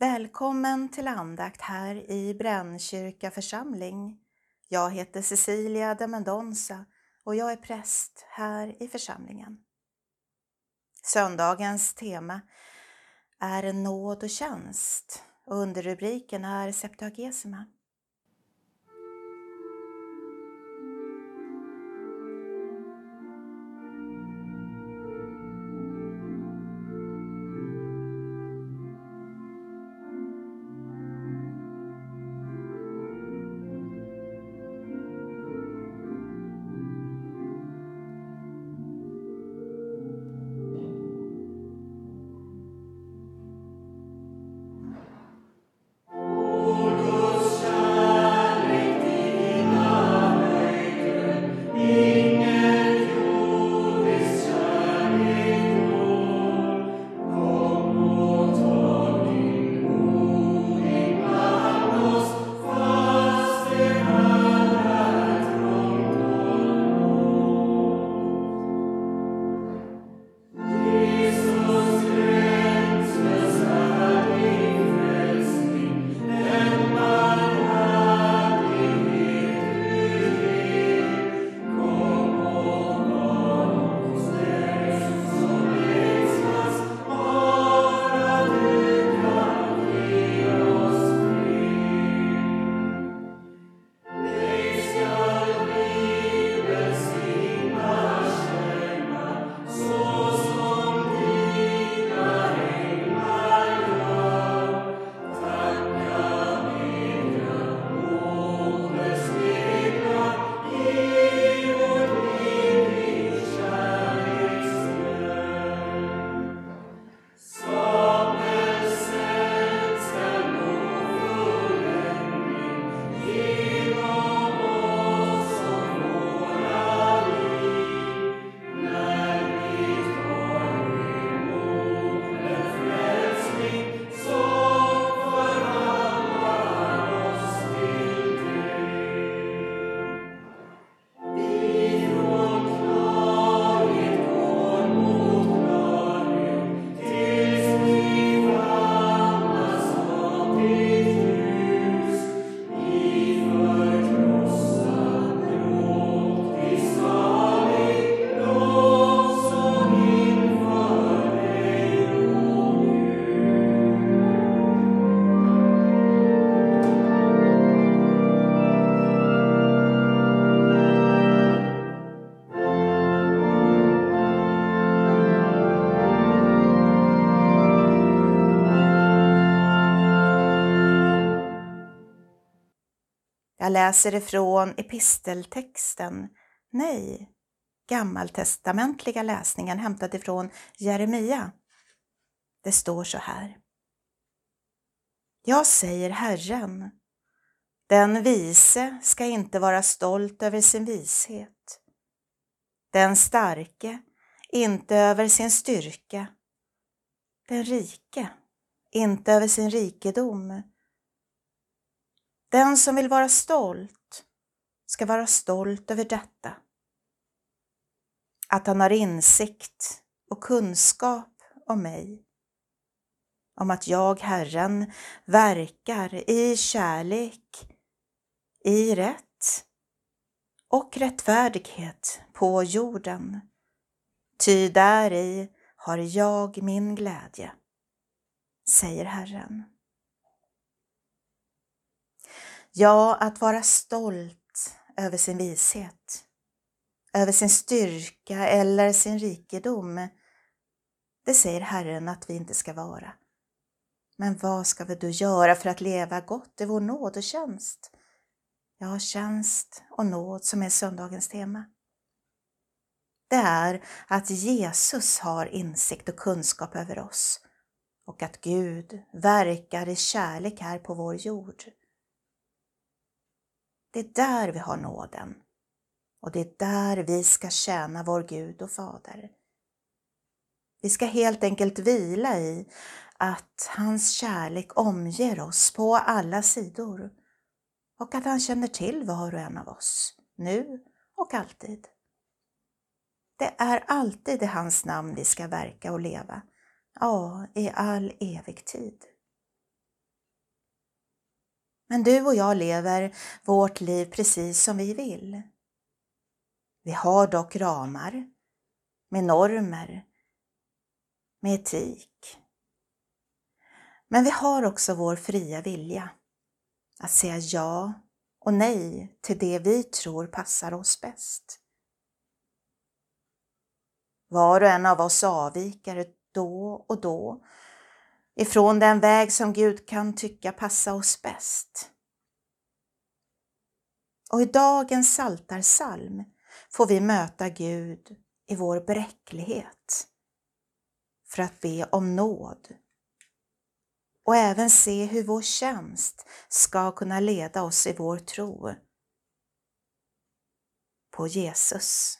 Välkommen till andakt här i Brännkyrka församling. Jag heter Cecilia de Mendonça och jag är präst här i församlingen. Söndagens tema är nåd och tjänst och underrubriken är Septuagesima. Läser ifrån episteltexten, nej, gammaltestamentliga läsningen hämtad ifrån Jeremia. Det står så här. Jag säger Herren, den vise ska inte vara stolt över sin vishet, den starke inte över sin styrka, den rike inte över sin rikedom, den som vill vara stolt ska vara stolt över detta. Att han har insikt och kunskap om mig. Om att jag, Herren, verkar i kärlek, i rätt och rättfärdighet på jorden. Ty där i har jag min glädje, säger Herren. Ja, att vara stolt över sin vishet, över sin styrka eller sin rikedom, det säger Herren att vi inte ska vara. Men vad ska vi då göra för att leva gott i vår nåd och tjänst? Ja, tjänst och nåd som är söndagens tema. Det är att Jesus har insikt och kunskap över oss och att Gud verkar i kärlek här på vår jord. Det är där vi har nåden och det är där vi ska tjäna vår Gud och Fader. Vi ska helt enkelt vila i att hans kärlek omger oss på alla sidor och att han känner till var och en av oss, nu och alltid. Det är alltid i hans namn vi ska verka och leva, ja, i all evig tid. Men du och jag lever vårt liv precis som vi vill. Vi har dock ramar med normer, med etik. Men vi har också vår fria vilja att säga ja och nej till det vi tror passar oss bäst. Var och en av oss avviker då och då ifrån den väg som Gud kan tycka passa oss bäst. Och i dagens saltarsalm får vi möta Gud i vår bräcklighet för att be om nåd och även se hur vår tjänst ska kunna leda oss i vår tro på Jesus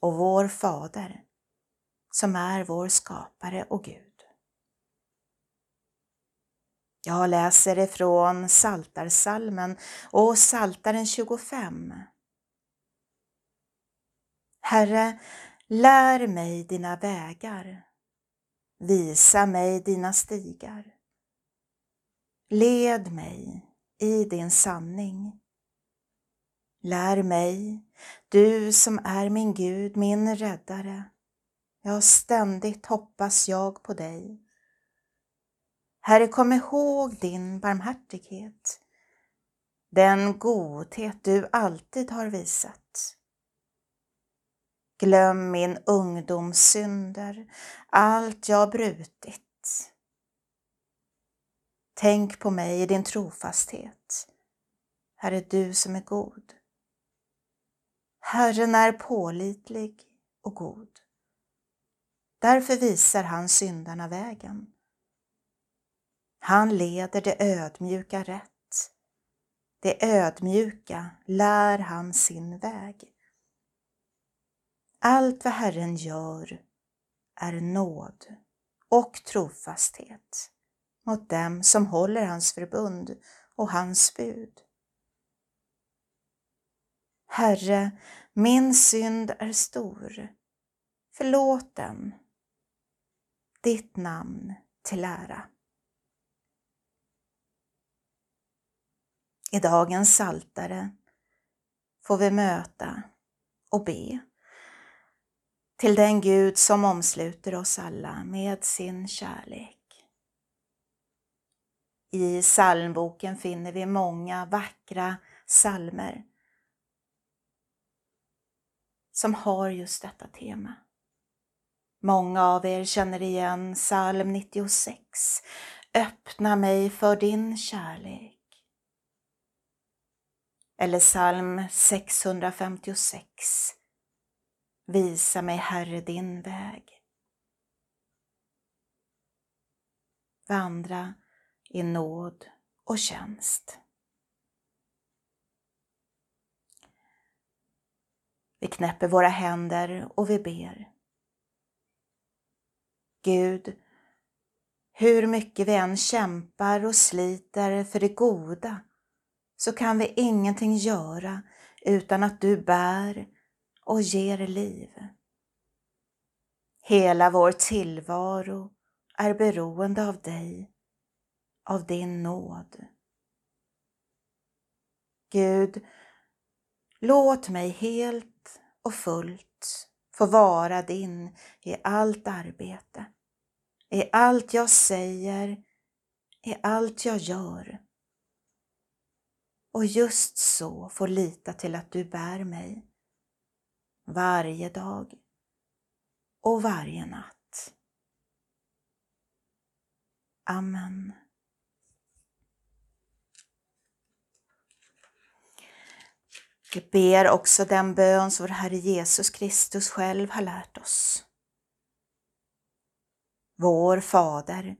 och vår Fader som är vår skapare och Gud. Jag läser ifrån Saltarsalmen och Saltaren 25. Herre, lär mig dina vägar. Visa mig dina stigar. Led mig i din sanning. Lär mig, du som är min Gud, min räddare. Ja, ständigt hoppas jag på dig. Herre, kom ihåg din barmhärtighet, den godhet du alltid har visat. Glöm min ungdoms synder, allt jag brutit. Tänk på mig i din trofasthet. Herre, du som är god. Herren är pålitlig och god. Därför visar han syndarna vägen. Han leder det ödmjuka rätt. Det ödmjuka lär han sin väg. Allt vad Herren gör är nåd och trofasthet mot dem som håller hans förbund och hans bud. Herre, min synd är stor. Förlåt den. Ditt namn till ära. I dagens saltare får vi möta och be till den Gud som omsluter oss alla med sin kärlek. I psalmboken finner vi många vackra psalmer som har just detta tema. Många av er känner igen psalm 96. Öppna mig för din kärlek. Eller psalm 656. Visa mig, Herre, din väg. Vandra i nåd och tjänst. Vi knäpper våra händer och vi ber. Gud, hur mycket vi än kämpar och sliter för det goda så kan vi ingenting göra utan att du bär och ger liv. Hela vår tillvaro är beroende av dig, av din nåd. Gud, låt mig helt och fullt få vara din i allt arbete, i allt jag säger, i allt jag gör. Och just så få lita till att du bär mig varje dag och varje natt. Amen. Vi ber också den bön som vår Herre Jesus Kristus själv har lärt oss. Vår Fader,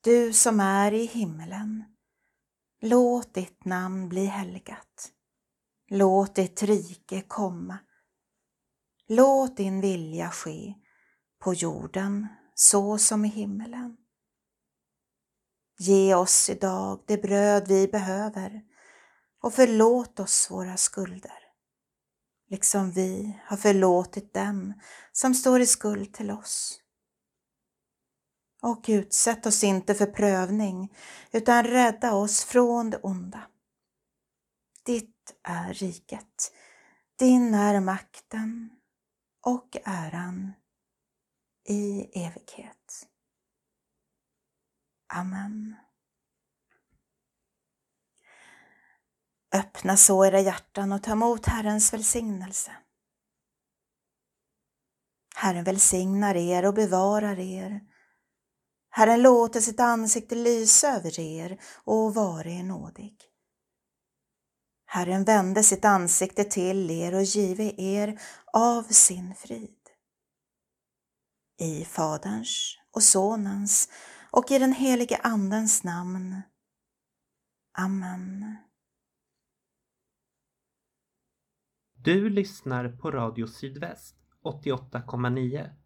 du som är i himmelen. Låt ditt namn bli helgat. Låt ditt rike komma. Låt din vilja ske på jorden så som i himmelen. Ge oss idag det bröd vi behöver och förlåt oss våra skulder, liksom vi har förlåtit dem som står i skuld till oss och utsätt oss inte för prövning, utan rädda oss från det onda. Ditt är riket, din är makten och äran i evighet. Amen. Öppna så era hjärtan och ta emot Herrens välsignelse. Herren välsignar er och bevarar er. Herren låter sitt ansikte lysa över er och vare er nådig. Herren vände sitt ansikte till er och give er av sin frid. I Faderns och Sonens och i den helige Andens namn. Amen. Du lyssnar på Radio Sydväst 88,9.